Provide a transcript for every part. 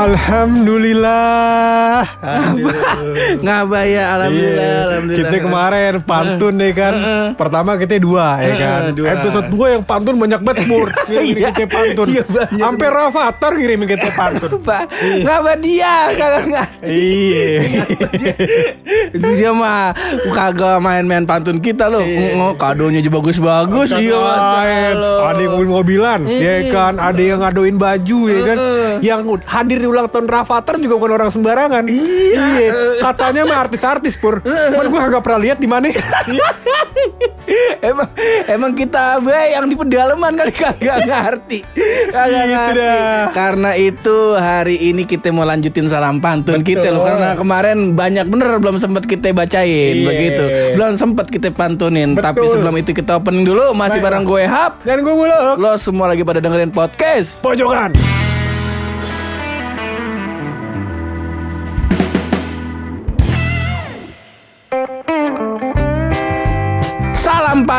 Alhamdulillah. Ngabah ya alhamdulillah, Iya. alhamdulillah. Kita kemarin pantun deh kan. Pertama kita dua ya kan. dua. Episode 2 yang pantun banyak banget mur. Iya. kita pantun. Iya. Sampai Rafathar ngirimin kita pantun. Pak, ngabah dia kagak ngerti. Iya. Dia mah kagak main-main pantun kita loh. Oh, kadonya juga bagus-bagus. Iya. Ada yang mobil-mobilan, ya kan. Ada yang ngadoin baju, ya kan. Yang hadir di ulang tahun Rafathar juga bukan orang sembarangan. Iya. Katanya mah artis-artis pur. Cuman gue agak pernah lihat di mana. emang emang kita be yang di pedalaman kali kagak ngerti. Kagak Gitu ngerti. Karena itu hari ini kita mau lanjutin salam pantun kita loh karena kemarin banyak bener belum sempat kita bacain Iya. begitu. Belum sempat kita pantunin. Betul. Tapi sebelum itu kita opening dulu masih Baik. bareng gue Hap. Dan gue muluk. Lo semua lagi pada dengerin podcast. Pojokan.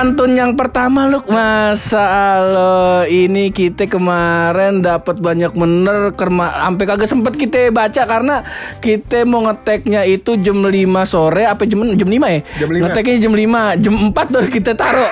Pantun yang pertama Luk. Masa Allah Ini kita kemarin dapat banyak bener kerma, Sampai kagak sempet kita baca Karena kita mau ngeteknya itu jam 5 sore Apa jam, jam 5 ya? Jam 5. Ngeteknya jam 5 Jam 4 baru kita taruh.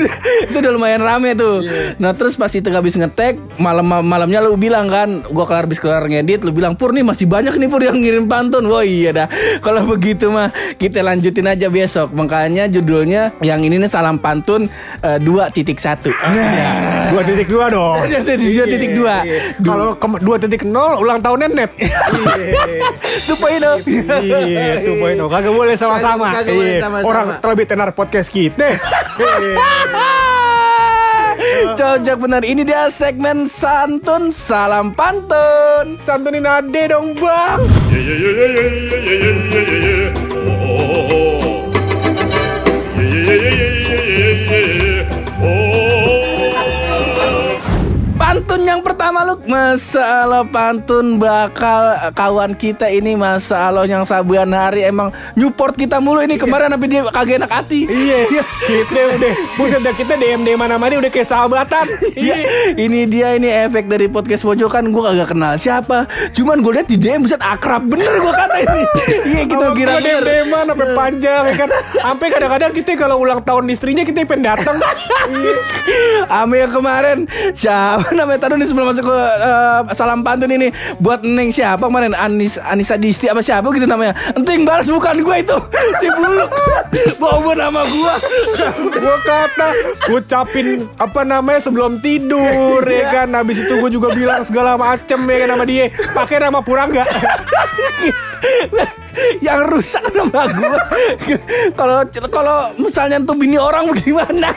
Itu udah lumayan rame tuh. Nah terus pas itu habis ngetek malam Malamnya lu bilang kan Gua kelar habis kelar ngedit Lu bilang Pur nih masih banyak nih Pur yang ngirim pantun. Wah iya dah. Kalau begitu mah Kita lanjutin aja besok. Makanya judulnya Yang ini nih salam pantun eh, dua titik satu. Nah, dua titik dua dong. Dua titik- dua titik dua. Kalau ke- dua titik nol ulang tahunnya net. Tuh poin dong. Iya, tuh poin dong. Kagak boleh sama-sama. Kagak boleh Iya. sama-sama. Orang terlebih tenar podcast kita. Cocok benar. Ini dia segmen santun salam pantun. Santunin ade dong bang. yeah, yeah, yeah, yeah, yeah, yeah, yeah, yeah, yeah, yeah. Oh, oh, oh, Pantun yang pertama lu Masalah pantun bakal kawan kita ini Masalah yang sabuan hari emang Newport kita mulu ini Kemarin sampai dia kagak enak hati Iya, kita udah buset dah kita DM DM mana mana udah kayak sahabatan. Iya, ini dia ini efek dari podcast pojokan gue kagak kenal siapa. Cuman gue lihat di DM buset akrab bener gue kata ini. Iya kita Sama kira gua DM DM-an sampai panjang ya kan. Sampai kadang-kadang kita kalau ulang tahun istrinya kita pengen datang. Iya. Ame yang kemarin siapa namanya tadi nih sebelum masuk ke eh, salam pantun ini buat neng siapa kemarin Anis Anissa Disti apa siapa gitu namanya. Entu yang balas bukan gue itu si buluk bawa nama gue. Gua kata ucapin apa namanya sebelum tidur ya kan. Habis itu gue juga bilang segala macem ya kan sama dia. Pakai nama Purangga. yang rusak nama gue kalau kalau misalnya tuh bini orang bagaimana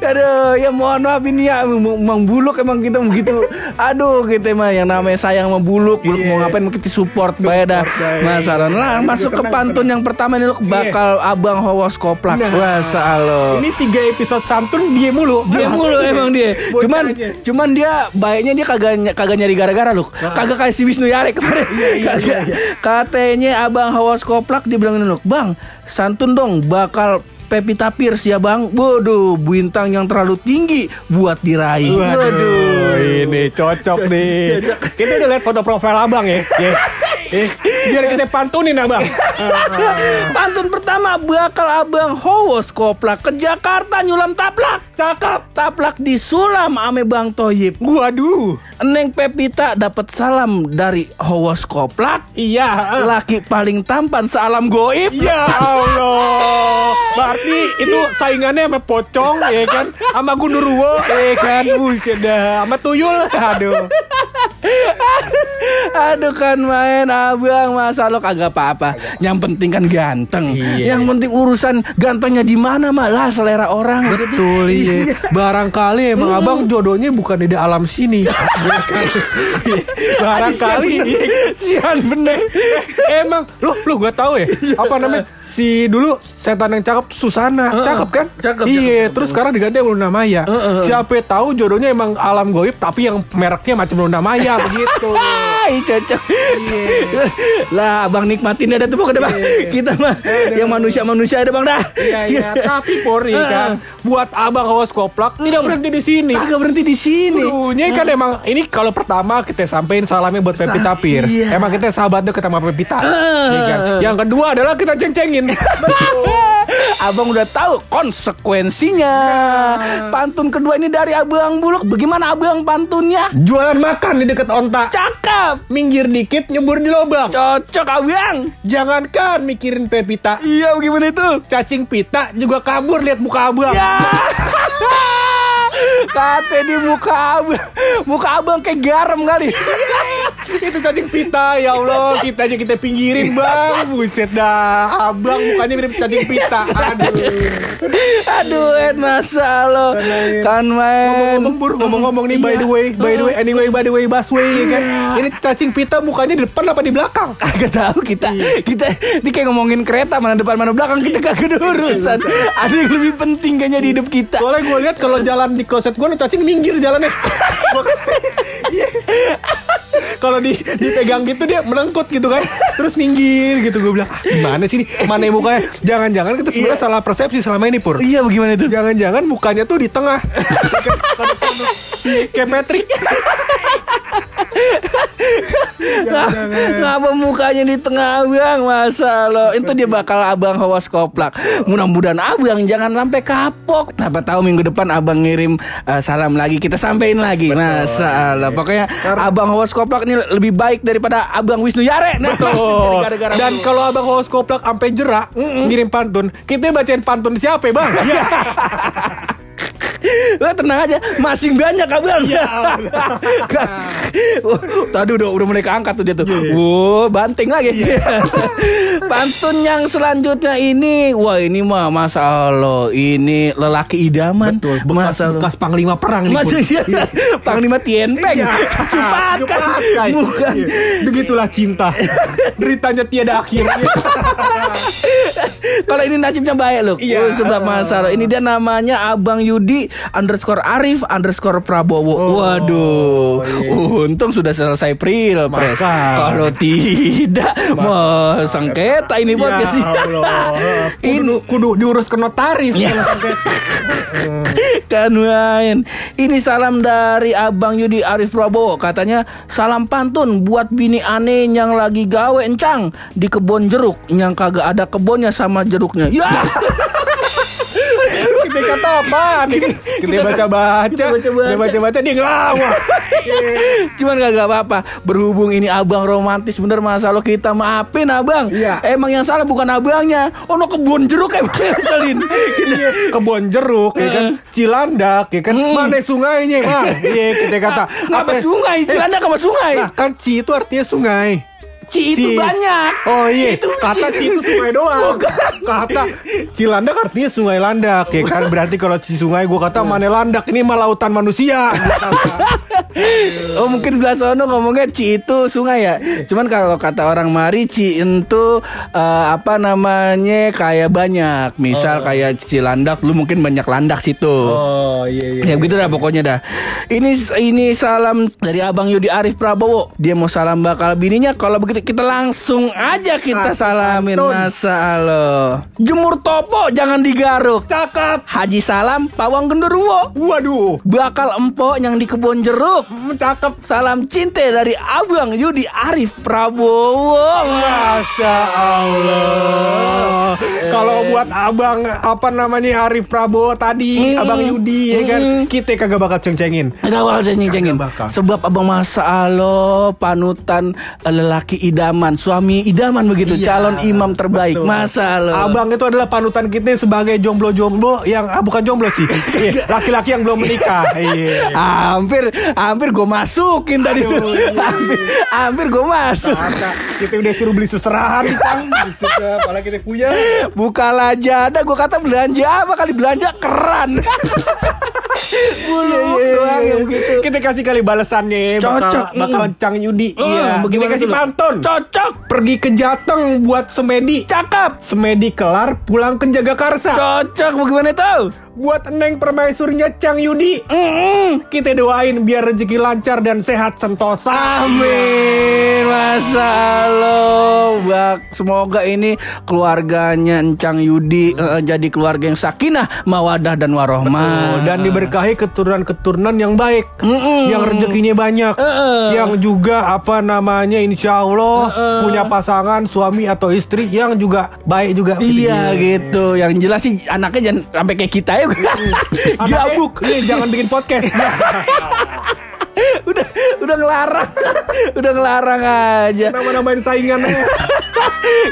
aduh ya mohon maaf ini ya emang buluk emang kita begitu aduh kita mah yang namanya sayang sama buluk buluk mau Iya. ngapain mau kita support bae dah bae. masalah nah masuk ke pantun yang pertama ini lu bakal abang hawas koplak Nah. masalah Ini tiga episode santun dia mulu. dia mulu emang dia. Cuman cuman dia baiknya dia kagak kagak nyari gara-gara loh. Kagak kayak si Wisnu Yare kemarin. Kagak. Katanya Abang Hawas Koplak dia bilang loh, "Bang, santun dong bakal Pevita Pierce ya bang Waduh bintang yang terlalu tinggi Buat diraih Waduh, ini cocok nih. Kita udah lihat foto profil abang ya. Ya. Eh, biar kita pantunin abang. Pantun pertama bakal abang Hawas Koplak Ke Jakarta nyulam taplak Cakep. Taplak disulam ame Bang Toyib Waduh. Neng Pepita dapat salam dari Hawas Koplak Iya. Laki paling tampan sealam goib Ya Allah. Berarti itu saingannya sama pocong ya kan, sama gundurwo ya kan. Dah sama tuyul. Aduh. Aduh kan main abang Masa lo kagak apa-apa? Yang penting kan ganteng. Iya. Yang penting urusan gantengnya di mana malah selera orang. Betul iya. Barangkali emang abang jodohnya bukan di alam sini. Barangkali. Sian bener. Emang lu lu gak tahu ya. Apa namanya? Si dulu setan yang cakep tuh Susana, Heeh. cakep kan? Cakep, Iya, cakep, terus sekarang diganti sama Luna Maya. Heeh. Siapa tahu jodohnya emang alam goib tapi yang mereknya macam Luna Maya begitu. Hai cocok. lah abang nikmatin ada tuh pokoknya bang. Kita mah yang manusia-manusia ada bang dah. Iya, iya, tapi nih kan buat Abang Hawas Koplak tidak berhenti di sini. Agak berhenti di sini. Dulunya kan emang ini kalau pertama kita sampein salamnya buat Pierce. iya. Emang kita sahabat deket sama Pevita. Ah. Iya kan? Yang kedua adalah kita ceng-cengin. Abang udah tahu konsekuensinya. Pantun kedua ini dari Abang Buluk. Bagaimana Abang pantunnya? Jualan makan di deket onta. Cakep. Minggir dikit nyebur di lubang. Cocok Abang. Jangankan mikirin Pevita. Iya bagaimana itu? Cacing pita juga kabur lihat muka abang. Ya. Kate di muka abang Muka abang kayak garam kali Itu cacing pita ya Allah kita aja kita pinggirin bang. Buset dah abang mukanya mirip cacing pita. Aduh. Aduh Ed masa lo Kan main Ngomong-ngomong nih by the way, by the way, anyway, by the way, busway ya kan. Ini cacing pita mukanya di depan apa di belakang? Kagak tahu kita kita ini kayak ngomongin kereta mana depan mana belakang kita kagak ada urusan. Ada yang lebih penting kayaknya di hidup kita. Soalnya gue lihat kalau jalan di kloset gue, cacing minggir jalannya. kalau di dipegang gitu dia melengkut gitu kan, terus minggir gitu gue bilang, ah, gimana sih ini? Mana mukanya? Jangan-jangan kita sebenarnya salah persepsi selama ini pur. Iya bagaimana itu? Jangan-jangan mukanya tuh di tengah. Kayak Patrick. Ngapa mukanya di tengah abang masa lo? Itu dia bakal abang hawas koplak. Mudah-mudahan abang jangan sampai kapok. Apa tahu minggu depan abang ngirim eh, salam lagi kita sampein lagi. Masa lo? Pokoknya abang hawas koplak ini lebih baik daripada abang Wisnu Yare. Nah, Betul. gara-gara Dan dulu. kalau abang host koplak sampai jerak ngirim pantun, kita bacain pantun siapa bang? Iya. Lo tenang aja, masing banyak abang. Oh, Tadi udah udah mulai keangkat tuh dia tuh. Wow, banting lagi. Pantun yang selanjutnya ini, wah ini mah masa Allah, ini lelaki idaman. Betul. Bekas, masa bekas panglima perang nih. Masih iya. Panglima Tienpeng. Iya. Cepat kan. Dipakai. Bukan. Iya. Begitulah cinta. Deritanya tiada akhir. Kalau ini nasibnya baik loh. Iya. Oh, sebab masalah. Ini dia namanya Abang Yudi underscore Arif underscore Prabowo. Oh, Waduh. iya. Untung sudah selesai pilpres. Maka. Kalau tidak, mau sengketa ini buat ya sih. Allah. Kudu, diurus ke notaris. Sampai- kan main. Ini salam dari Abang Yudi Arif Prabowo. Katanya salam pantun buat bini aneh yang lagi gawe encang di kebun jeruk yang kagak ada kebunnya sama jeruknya. Ya. Kita kata apa? Kita baca-baca. Kita baca-baca. Dia ngelawak. Cuman kagak apa-apa. Berhubung ini abang romantis bener masalah kita maafin abang. Iya. Emang yang salah bukan abangnya. Oh no kebun jeruk emang ngeselin. Iya, kebun jeruk ya kan? Cilandak ya kan? Mana sungainya bang? Iya kita kata. Apa- sungai? Eh, Cilandak sama sungai. nah kan ci itu artinya sungai Ci itu Ci. banyak Oh iya, Itu kata Ci itu sungai doang. Kata Cilandak artinya sungai landak ya kan. Berarti kalau Ci sungai gua kata mana landak ini mah lautan manusia. Oh mungkin belah sono ngomongnya Ci itu sungai ya. Cuman kalau kata orang Mari Ci itu eh, apa namanya kayak banyak. Misal kayak Cilandak lu mungkin banyak landak situ. Oh iya Ya iya. begitu dah pokoknya dah. Ini ini salam dari Abang Yudi Arif Prabowo. Dia mau salam bakal bininya. Kalau begitu kita langsung aja kita salamin masa lo. Jemur topo jangan digaruk. Cakep. Haji Salam Pawang Genderuwo. Waduh. Bakal empok yang di kebun jeruk. Hmm, cakep. Salam cinta dari Abang Yudi Arif Prabowo. Masya Allah. Kalau buat abang apa namanya Arif Prabowo tadi, Hmm. abang Yudi ya kan, kita kagak bakal ceng-cengin. Gak bakal bakal. Sebab abang masa Allah Panutan eh, lelaki idaman Suami idaman begitu Iya, Calon imam terbaik betul. Masa Allah Abang itu adalah panutan kita sebagai jomblo-jomblo yang ah, bukan jomblo sih, laki-laki yang belum menikah. Iya. Hampir Hampir gue masukin tadi tuh Aduh, iya, Hampir, hampir gue masuk kita udah suruh beli seserahan nih Kang. Buset dah, Pala kita kuya. Bukalah jada Gue kata belanja apa kali Belanja keran Bulu Iya, iya, doang iya. yang begitu Kita kasih kali balasannya bakal, Cocok. bakal Mm. Cang Yudi. Oh, Iya, kita kasih tuh, Lu? pantun. Cocok. Pergi ke Jateng buat semedi. Cakep. Semedi kelar pulang ke Jagakarsa. Cocok bagaimana tuh? Buat Neng permaisurnya Cang Yudi. Mm-mm. Kita doain biar rezeki lancar dan sehat sentosa. Amin Masa Bak, Semoga ini keluarganya Encang Yudi eh, Jadi keluarga yang sakinah Mawadah dan Oh, warohmah dan diberkahi keturunan-keturunan yang baik, Mm-mm. yang rezekinya banyak, Eh-eh. yang juga apa namanya, insya Allah punya pasangan suami atau istri yang juga baik juga. Iya gitu Yang jelas sih anaknya jangan sampai kayak kita ya Gabuk. "Nih, jangan bikin podcast. Udah udah ngelarang. Udah ngelarang aja. Nama-namain saingannya.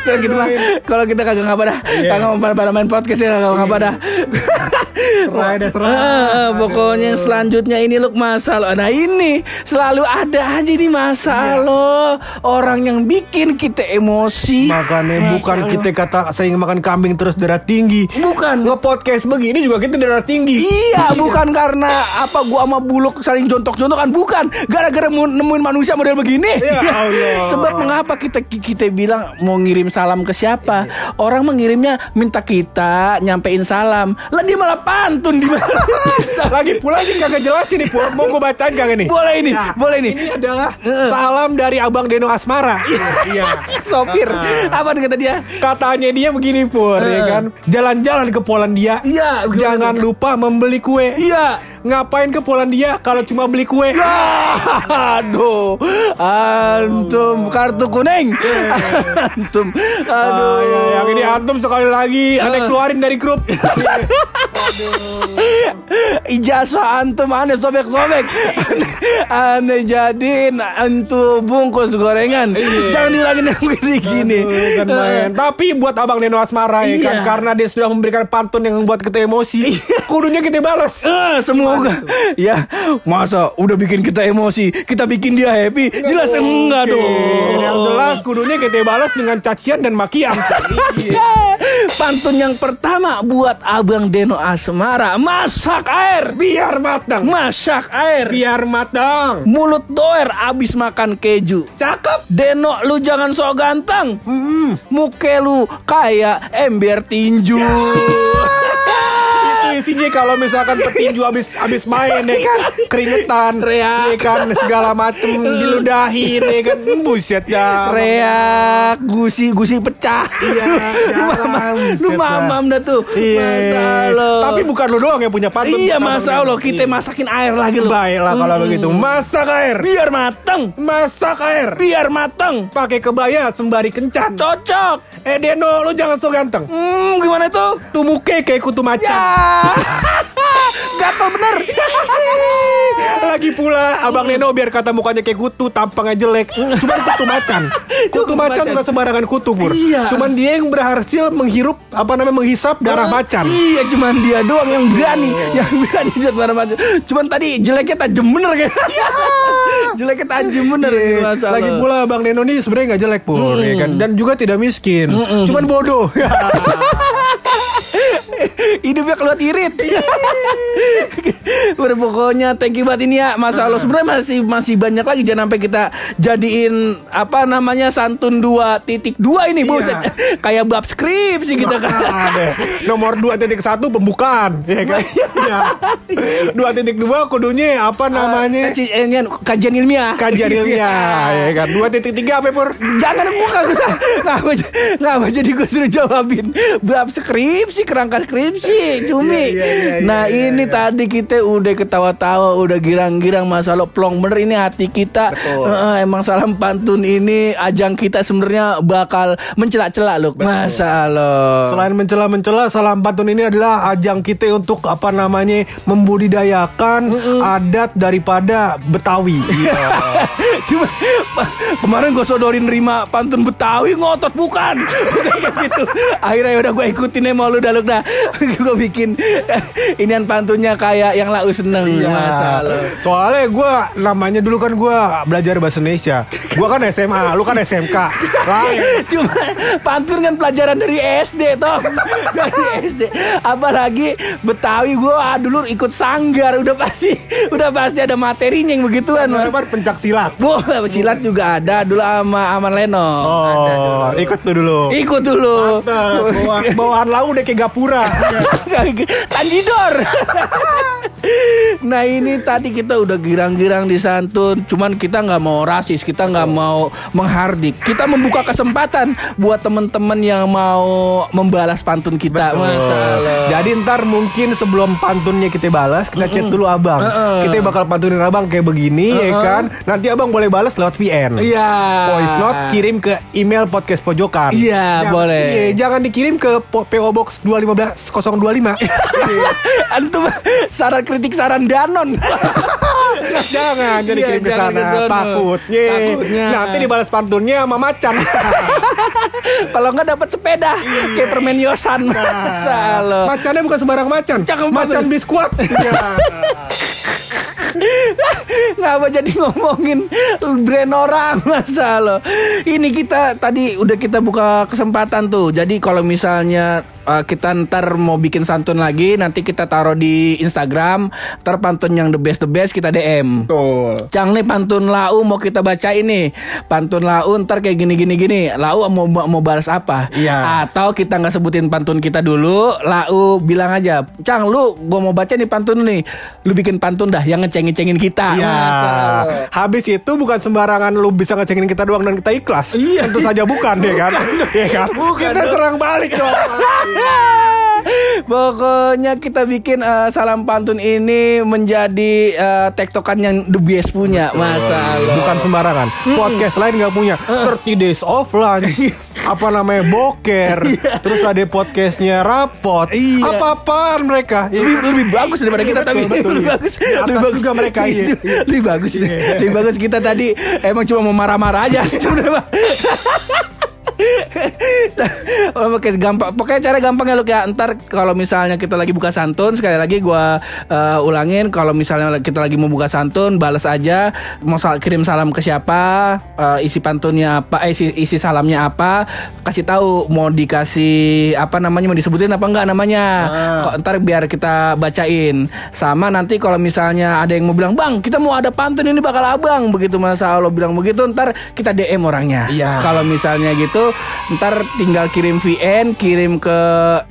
kalau kita mah kalau kita kagak ngapa dah. Kagak mau pada main podcast ya kagak ngapa dah. Serai dah, serai. Ah, pokoknya yang selanjutnya ini lu masalah. Nah ini selalu ada aja nih masalah. Orang yang bikin kita emosi. Makanya bukan kita kata saya makan kambing terus darah tinggi. bukan. Nge-podcast begini juga kita darah tinggi. Iya, bukan karena apa gua sama buluk saling jontok-jontokan, bukan. Gara-gara mu- nemuin manusia model begini. Ya Allah. Sebab mengapa kita kita bilang mau ngirim salam ke siapa? Orang mengirimnya minta kita nyampein salam. Lah dia malah pantun di mana? Lagi pula ini kagak jelas ini Pur. Mau gue bacain kagak nih? boleh ini, Nah, boleh ini. Ini adalah salam dari Abang Deno Asmara. Iya. Sopir. Apa kata dia? Katanya dia begini Pur, ya kan? Jalan-jalan ke Polandia. Iya, Jangan lupa membeli kue. Iya. Ngapain ke Polandia kalau cuma beli kue? Aduh, antum kartu kuning. Antum, aduh. Ah, ya, yang ini antum sekali lagi aneh keluarin dari grup. Ijazah antum aneh sobek-sobek Aneh jadiin antum bungkus gorengan Jangan dilangin yang gini gini Aduh, kan. Tapi buat Abang Deno Asmara ya kan Iya. karena dia sudah memberikan pantun yang membuat kita emosi. Kudunya kita balas. Semoga ya masa udah bikin kita emosi kita bikin dia happy jelas enggak Oke, dong. Yang jelas kudunya kita balas dengan cacian dan makian. pantun yang pertama buat abang Deno Asmara masak air. Biar matang. masak air. Biar matang. mulut doer abis makan keju. Cakep. Deno lu jangan sok ganteng. Muke lu kayak ember tinju Itu isinya kalau misalkan petinju habis habis main ya kan keringetan, Reak. ya kan segala macem diludahin ya kan buset dah. Reak Gusi Gusi pecah Iya, Lu mamam Lu dah. mamam dah tuh Iya. Tapi bukan lu doang yang punya pantun. Iya masa. Allah Kita masakin air lagi loh Baiklah kalau Hmm. begitu. Masak air. Biar mateng Masak air. Biar mateng Pakai kebaya sembari kencan. Cocok Eh Deno, lu jangan so ganteng. Hmm gimana tuh Tuh muke kayak kutu macan. Ya Gatel bener Lagi pula Abang Neno biar kata mukanya kayak kutu, tampangnya jelek. Cuman kutu macan. Kutu macan bukan sembarangan kutu, Pur. Iya. Cuman dia yang berhasil menghirup apa namanya menghisap darah macan. Iya cuman dia doang yang berani Yang berani buat marah macan Cuman tadi jeleknya tajam bener kan Jeleknya tajam bener Iya. ini masalah. Lagi pula Abang Neno nih sebenarnya nggak jelek pur, ya kan? Dan juga tidak miskin, cuman bodoh. Hidupnya keluar irit Udah pokoknya thank you banget ini ya Mas Allah Sebenarnya masih masih banyak lagi Jangan sampai kita jadiin Apa namanya Santun 2.2 ini Iya. buset Kayak bab skripsi kita kan Ada. Nomor 2.1 pembukaan, ya kan? Ya. 2.2 kudunya apa namanya? Kaji- eh, ini, Kajian ilmiah Kajian ilmiah, ya kan? 2.3 apa pur? Jangan kagak usah Ngapa jadi gue suruh jawabin Bab skripsi Kerangka skripsi Cumi Iya, iya, iya, Nah iya, ini tadi kita udah ketawa-tawa Udah girang-girang Masalah plong bener ini hati kita Betul. Eh, Emang salam pantun ini Ajang kita sebenarnya bakal Mencela-cela loh Masalah Selain mencela-mencela, salam pantun ini adalah ajang kita untuk apa namanya membudidayakan adat daripada Betawi. Iya. Cuma kemarin gue sodorin nerima pantun Betawi ngotot bukan, bukan gitu. Akhirnya udah gue ikutin mau lu dah lu dah. gue bikin inian pantunnya kayak yang lah seneng Iya. masa lo. Soalnya gue namanya dulu kan gue belajar bahasa Indonesia. Gue kan SMA, lu kan SMK. Lain. Cuma pantun kan pelajaran dari SD toh Dari SD Apalagi Betawi gue ah, dulu ikut sanggar Udah pasti Udah pasti ada materinya yang begituan. Apa pencak silat? Wah, silat juga ada dulu sama Aman Leno. Oh, ikut tuh dulu. Ikut dulu. Mantap. Bawa, bawaan lau udah kayak gapura. Tanjidor. nah ini tadi kita udah girang-girang di santun, cuman kita nggak mau rasis, kita nggak mau menghardik, kita membuka kesempatan buat temen-temen yang mau membalas pantun kita. Masalah. Jadi ntar mungkin sebelum pantunnya kita balas, kita chat dulu abang. Kita bakal pantunin abang kayak begini, ya kan? Nanti abang boleh balas lewat VN. Iya. Voice note kirim ke email podcast pojokan. Iya, Jangan- boleh. Iya, jangan dikirim ke po- Box 215 025. Antum saran kritik saran Danon. jangan jadi Iya, kirim ke sana. Takutnya. Takutnya. Nanti dibalas pantunnya sama macan. Kalau nggak dapat sepeda kayak permen Yosan. Lo. Macannya bukan sembarang macan. Cakep macan biskuat. Iya. Ngapa jadi ngomongin brand orang masa lo Ini kita tadi udah kita buka kesempatan tuh Jadi kalau misalnya uh, kita ntar mau bikin santun lagi Nanti kita taruh di Instagram Ntar pantun yang the best the best kita DM Betul. Cang nih pantun lau mau kita baca ini Pantun lau ntar kayak gini gini gini Lau mau mau balas apa Iya. Atau kita nggak sebutin pantun kita dulu Lau bilang aja Cang lu gua mau baca nih pantun nih Lu bikin pantun dah yang ngecengin-cengin kita Iya. Masa. Habis itu bukan sembarangan lu bisa ngecengin kita doang dan kita ikhlas. Iya. Tentu saja bukan deh kan. Iya kan? Bukan kita dong. serang balik dong. Pokoknya kita bikin eh, salam pantun ini menjadi eh, tektokan yang the best punya masa. Bukan sembarangan. Podcast lain nggak punya. 30 days of lunch. apa namanya boker. Terus ada podcastnya rapot. Iya. Apa-apaan mereka? Iya lebih, kan? lebih bagus daripada kita Betul, tapi betul, lebih iya. bagus lebih bagus juga mereka, iya. lebih, lebih bagus lebih bagus kita tadi emang cuma mau marah-marah aja sebenarnya Oke gampang. Pokoknya cara gampangnya lu kayak ntar kalau misalnya kita lagi buka santun sekali lagi gua eh, ulangin. Kalau misalnya kita lagi mau buka santun balas aja mau sal- kirim salam ke siapa eh, isi pantunnya apa eh, isi, isi salamnya apa. Kasih tahu mau dikasih apa namanya mau disebutin apa enggak namanya. Kok ntar biar kita bacain. Sama nanti kalau misalnya ada yang mau bilang bang kita mau ada pantun ini bakal abang. Begitu masa Allah bilang begitu? Ntar kita DM orangnya. Iya. kalau misalnya gitu ntar tinggal kirim VN kirim ke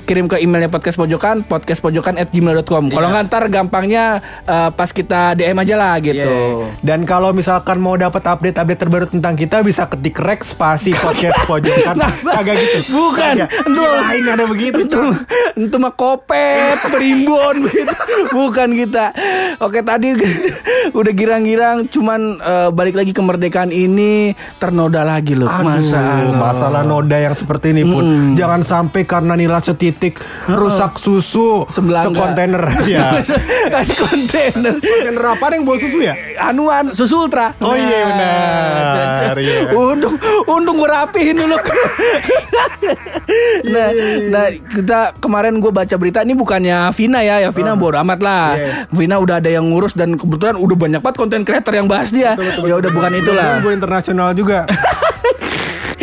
kirim ke emailnya podcast pojokan podcastpojokan at gmail.com kalau nggak ntar gampangnya eh, pas kita DM aja lah gitu Iya. Dan kalau misalkan mau dapat update-update terbaru tentang kita bisa ketik rek spasi podcast pojokan. Kagak gitu. Bukan. Kagak. Itu Kirain ada begitu. itu itu mah kopet, perimbun begitu. Bukan kita. Oke tadi udah girang-girang cuman eh, balik lagi kemerdekaan ini ternoda lagi loh. Aduh, Masalah. Masalah noda yang seperti ini pun jangan sampai karena nilai setitik rusak susu Sebelangga. sekontainer ya. Kasih kontainer. kontainer apa yang bawa susu ya? Anuan susu ultra. Oh iya, benar. Iya. Untung untung gue rapihin dulu. nah, nah kita kemarin gue baca berita ini bukannya Vina ya, ya Vina bodo amat lah. Iya. Vina udah ada yang ngurus dan kebetulan udah banyak banget konten creator yang bahas dia. ya udah bukan itulah. Gue internasional juga.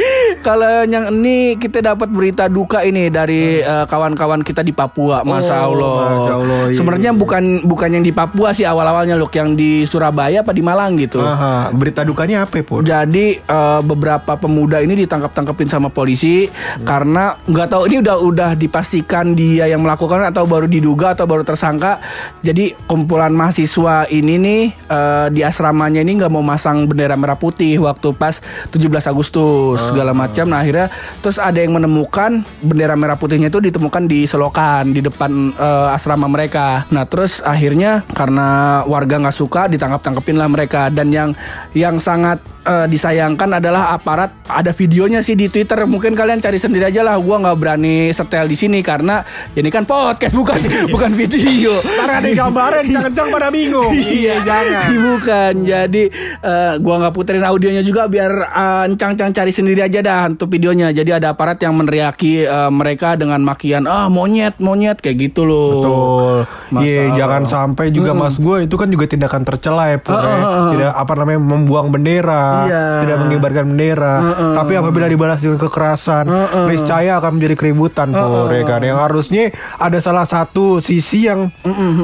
Kalau yang ini kita dapat berita duka ini dari eh, kawan-kawan kita di Papua, Masya Oh, Allah. Masya Allah, iya. Sebenarnya bukan bukan yang di Papua sih awal-awalnya loh, yang di Surabaya apa di Malang gitu. Aha, berita dukanya apa, Pur? Jadi eh, beberapa pemuda ini ditangkap-tangkapin sama polisi karena nggak tahu ini udah udah dipastikan dia yang melakukan atau baru diduga atau baru tersangka. Jadi kumpulan mahasiswa ini nih eh, di asramanya ini nggak mau masang bendera merah putih waktu pas 17 Agustus segala macam. Nah akhirnya terus ada yang menemukan bendera merah putihnya itu ditemukan di selokan di depan eh, asrama mereka. Nah terus akhirnya karena warga nggak suka ditangkap-tangkepin lah mereka dan yang yang sangat eh, disayangkan adalah aparat ada videonya sih di Twitter. Mungkin kalian cari sendiri aja lah. Gua nggak berani setel di sini karena ini kan podcast bukan bukan video. Karena ada gambarnya kencang-kencang pada bingung. Iya, jangan. Bukan. Jadi eh, gua nggak puterin audionya juga biar eh, encang-encang cari sendiri aja dah untuk videonya. Jadi ada aparat yang meneriaki eh, mereka dengan makian ah monyet monyet kayak gitu loh. Betul. Iya, jangan sampai juga mas gue itu kan juga tindakan tercela ya, Pur, ya. Tidak apa namanya membuang bendera, Iya. tidak mengibarkan bendera. Tapi apabila dibalas dengan kekerasan, niscaya akan menjadi keributan, Pur, ya kan. Yang harusnya ada salah satu sisi yang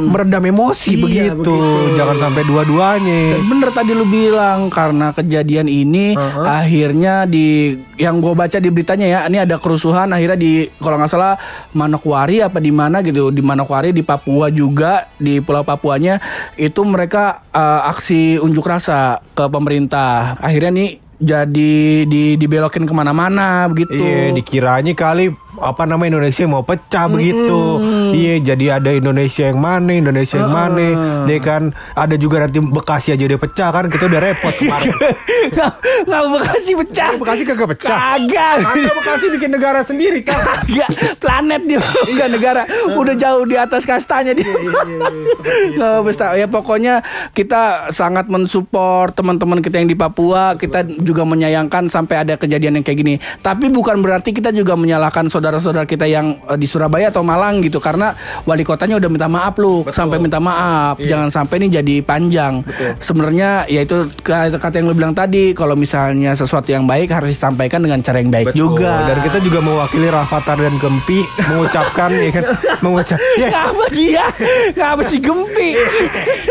meredam emosi Iya, begitu. begitu. Jangan sampai dua-duanya. Bener tadi lu bilang karena kejadian ini akhirnya di yang gue baca di beritanya ya ini ada kerusuhan akhirnya di kalau nggak salah Manokwari apa di mana gitu di Manokwari di Papua juga di Pulau Papuanya itu mereka eh, aksi unjuk rasa ke pemerintah akhirnya nih jadi di dibelokin ke mana-mana begitu. Iya, dikiranya kali apa nama Indonesia mau pecah begitu. Iya, jadi ada Indonesia yang mana, Indonesia yang mana. Dia kan? Ada juga nanti Bekasi aja dia pecah kan? Kita udah repot kemarin. nggak nggak Bekasi pecah. Bekasi kagak pecah. kagak. Kagak Bekasi bikin negara sendiri kan. Kagak. Planet dia bukan negara. Udah jauh di atas kastanya dia. Nggak bisa. ya pokoknya kita sangat mensupport teman-teman kita yang di Papua. Kita juga menyayangkan sampai ada kejadian yang kayak gini. Tapi bukan berarti kita juga menyalahkan saudara-saudara kita yang eh, di Surabaya atau Malang gitu. Karena wali kotanya udah minta maaf lu sampai minta maaf. Jangan sampai ini jadi panjang. Sebenarnya ya itu kata yang lu bilang tadi kalau misalnya sesuatu yang baik harus disampaikan dengan cara yang baik juga. Dan kita juga mewakili Rafathar dan Gempi mengucapkan ya kan? Mengucap ya Ngapa dia? Ngapa si Gempi?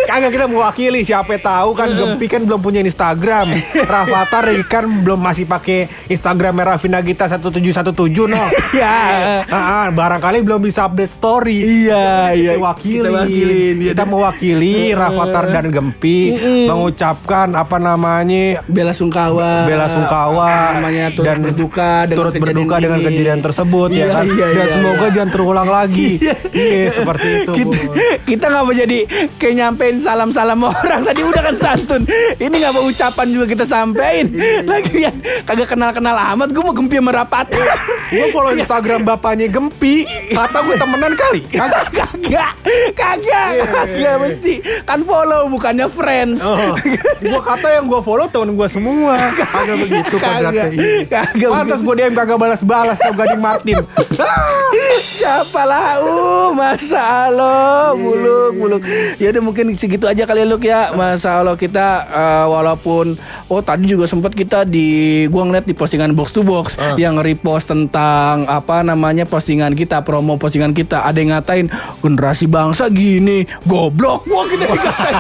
kagak kita mewakili. Siapa tahu kan Gempi kan belum punya Instagram. Rafathar kan belum masih pakai Instagram Vina Gita 1717 no ya. Ah, ah, barangkali belum bisa update story. Iya, iya. Kita wakili. Kita wakilin, iya. Kita mewakili Rafathar dan Gempi mengucapkan apa namanya Bela sungkawa. bela sungkawa namanya turut dan berduka dengan turut berduka dengan ini. kejadian tersebut Iya, ya kan iya, dan iya, semoga iya. jangan terulang lagi. Iya, seperti itu. kita Bu. kita nggak mau jadi kayak nyampein salam-salam orang tadi udah kan santun ini nggak mau ucapan juga kita sampein lagi ya kagak kenal-kenal amat gue mau gempi merapat Gue follow Instagram bapaknya Gempi, kata gue temenan kali. Kagak. kagak kagak. Iya, kagak mesti. Kan follow bukannya friends. Oh, gue kata yang gue follow temen gue semua. Kagak begitu Kagak. Kagak Pantas gue DM kagak balas-balas tau Gading Martin. Siapa lah uh Masa Allah Buluk buluk Ya udah mungkin segitu aja kali ya Luk ya. Masa Allah kita eh, Walaupun Oh tadi juga sempat kita di Gua ngeliat di postingan box to box Yang repost tentang Apa namanya postingan kita Promo postingan kita Ada yang ngatain Generasi bangsa gini Goblok Wah kita dikatain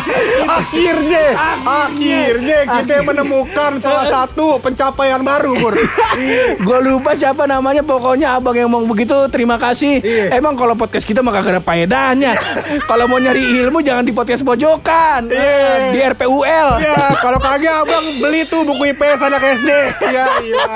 akhirnya, akhirnya kita menemukan salah satu pencapaian baru, Pur. Gue lupa siapa namanya Pokoknya abang yang ngomong begitu Terima kasih Iya. Emang kalau podcast kita mah kagak ada faedahnya Kalau mau nyari ilmu Jangan di podcast pojokan Iya. Di RPUL Ya, kalau kagak abang beli tuh buku IPS anak SD. Ya, iya.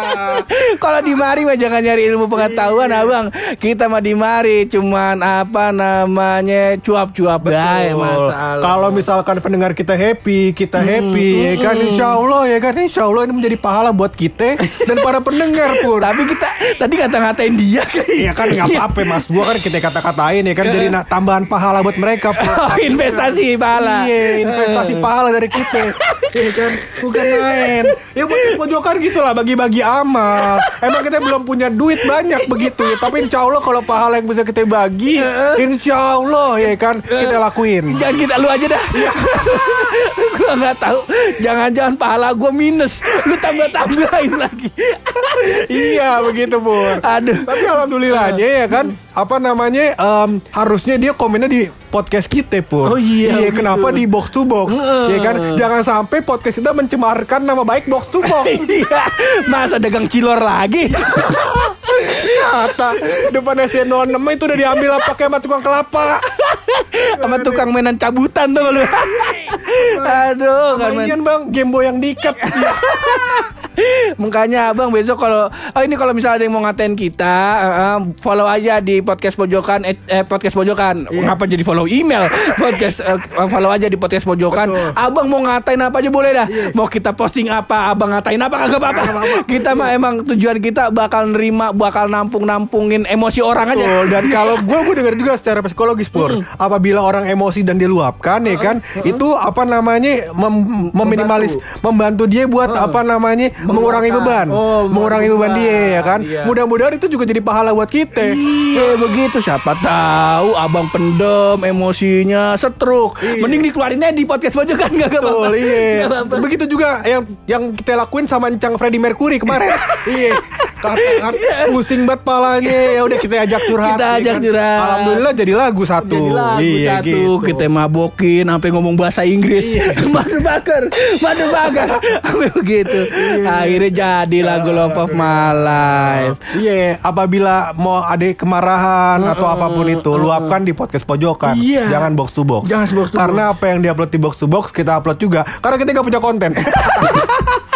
Kalau di mari mah jangan nyari ilmu pengetahuan Iya. abang Kita mah di mari Cuman apa namanya Cuap-cuap Gaya masalah Kalau misalkan pendengar kita happy, kita happy, ya kan insya Allah ya kan insya Allah ini menjadi pahala buat kita dan para pendengar pur. Tapi kita Tadi kata-ngatain dia Iya kan nggak apa-apa mas, gua kan kita kata-katain ya kan jadi tambahan pahala buat mereka. Oh, investasi pahala Iya, investasi pahala dari kita. Iya kan, bukan main. Ya buat pojokan gitu lah, bagi-bagi amal. Emang kita belum punya duit banyak begitu ya, tapi insya Allah kalau pahala yang bisa kita bagi, insya Allah ya kan kita lakuin. Jangan kita lu aja dah. gua nggak tahu. Jangan-jangan pahala gua minus. Lu tambah-tambahin lagi. iya begitu pur. Aduh. Tapi alhamdulillahnya ya kan apa namanya em, harusnya dia komennya di podcast kita pur. Oh iya, begitu. kenapa di box to box? ya kan jangan sampai podcast kita mencemarkan nama baik box to box. Iya, masa dagang cilor lagi? Ternyata depan SD 06 itu udah diambil pakai sama tukang kelapa. Sama tukang mainan cabutan tuh lu. Aduh, kan. Mainan bang, Game Boy yang diikat. Makanya abang besok kalau oh ini kalau misalnya ada yang mau ngatain kita eh, follow aja di podcast pojokan eh, eh, podcast pojokan. Iya. ngapa jadi follow email? Podcast eh, follow aja di podcast pojokan. Betul. Abang mau ngatain apa aja boleh dah. Mau kita posting apa abang ngatain apa kagak apa-apa. Kita mah emang tujuan kita bakal nerima bakal nampung nampungin emosi orang aja. Betul. Dan kalau gue gue dengar juga secara psikologis pur, apabila orang emosi dan diluapkan ya kan, itu apa namanya mem- meminimalis, membantu dia buat apa namanya mengurangi beban, Oh, mengurangi beban dia ya kan. Iya. Mudah-mudahan itu juga jadi pahala buat kita. Iya begitu siapa tahu abang pendem emosinya setruk mending dikeluarinnya di podcast pojokan gak apa-apa Betul, iya. Nggak apa-apa. Begitu juga yang yang kita lakuin sama Encang Freddie Mercury kemarin. iya. Katakan pusing banget palanya. Ya udah kita ajak curhat. Kita ajak kan. curhat. Alhamdulillah jadi lagu satu. Jadi lagu iya, satu gitu. kita mabokin sampai ngomong bahasa Inggris. madu bakar, madu bakar. Sampai begitu. Akhirnya jadi lagu Love of My Life. Iya, apabila mau ada kemarahan atau apa pun itu, luapkan di podcast pojokan. Iya. Jangan box to box. Jangan box to Karena apa yang diupload di box to box kita upload juga. Karena kita nggak punya konten.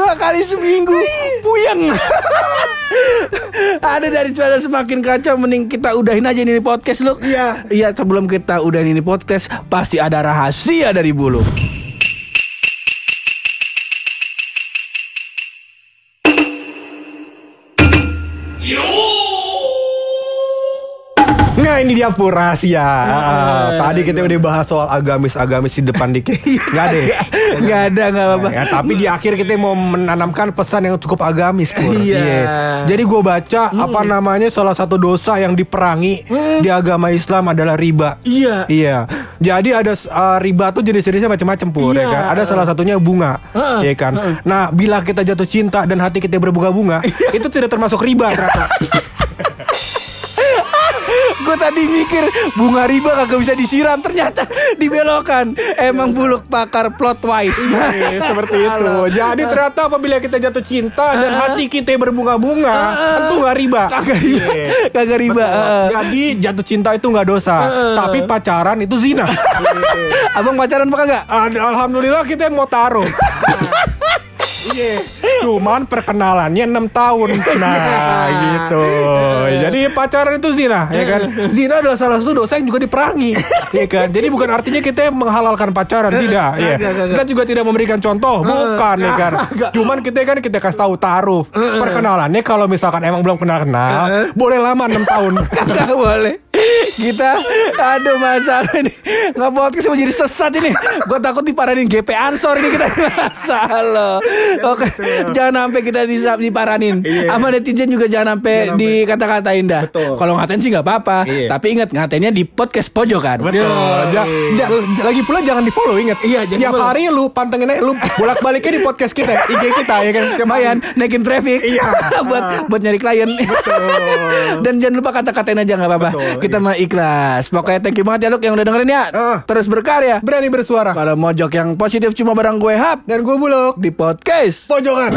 Dua kali seminggu. Puyeng. Ada dari suara semakin kacau Mending kita udahin aja ini podcast lu Iya. Iya sebelum kita udahin ini podcast Pasti ada rahasia dari bulu Ini dia pur rahasia. Ah, Tadi kita udah bahas soal agamis-agamis di depan dikit. Nggak ada. ya? Nggak ada nggak apa-apa Ya, tapi di akhir kita mau menanamkan pesan yang cukup agamis pur. Iya. Jadi gue baca apa namanya salah satu dosa yang diperangi di agama Islam adalah riba. Iya. Iya. Jadi ada uh, riba tuh jenis-jenisnya macam-macam pur ya Iya. kan. Ada salah satunya bunga, Heeh. ya kan. Nah, bila kita jatuh cinta dan hati kita berbunga-bunga, Iya. itu tidak termasuk riba ternyata. Gue tadi mikir bunga riba kagak bisa disiram Ternyata dibelokan Emang buluk pakar plot wise Iya, seperti itu. Jadi ternyata apabila kita jatuh cinta dan hati kita berbunga-bunga, tentu nggak riba. Kagak riba Iya. Kagak riba. Jadi jatuh cinta itu nggak dosa, tapi pacaran itu zina. Abang pacaran apa kagak? Alhamdulillah kita mau taruh. Iya, cuman perkenalannya 6 tahun. Nah, gitu. Jadi pacaran itu zina, ya kan? Zina adalah salah satu dosa yang juga diperangi, ya kan? Jadi bukan artinya kita menghalalkan pacaran, tidak, ya. Kita juga tidak memberikan contoh, bukan, ya kan? Cuman kita kan kita kasih tahu taruh. Perkenalannya kalau misalkan emang belum kenal-kenal, boleh lama 6 tahun. Kagak boleh kita aduh masalah ini. Nggak podcast mau jadi sesat ini. Gue takut diparanin GP Ansor ini kita masalah. Oke jangan sampai kita diparanin Iya. sama netizen juga jangan sampai dikata-katain dah. Betul. kalau ngatain sih nggak apa-apa. Iya. tapi ingat ngatainnya di podcast pojokan Betul. Ja- ja- lagi pula jangan di follow ingat. Iya, Tiap hari lu pantengin aja lu bolak baliknya di podcast kita, IG kita ya kan. Lumayan naikin traffic. Iya. buat buat nyari klien. Dan jangan lupa kata-katain aja nggak apa-apa. Betul, kita mah ikhlas pokoknya thank you banget ya Luk yang udah dengerin ya Ah. terus berkarya Berani bersuara. Kalau mojok yang positif cuma barang gue hap Dan gue buluk di podcast. pojokan.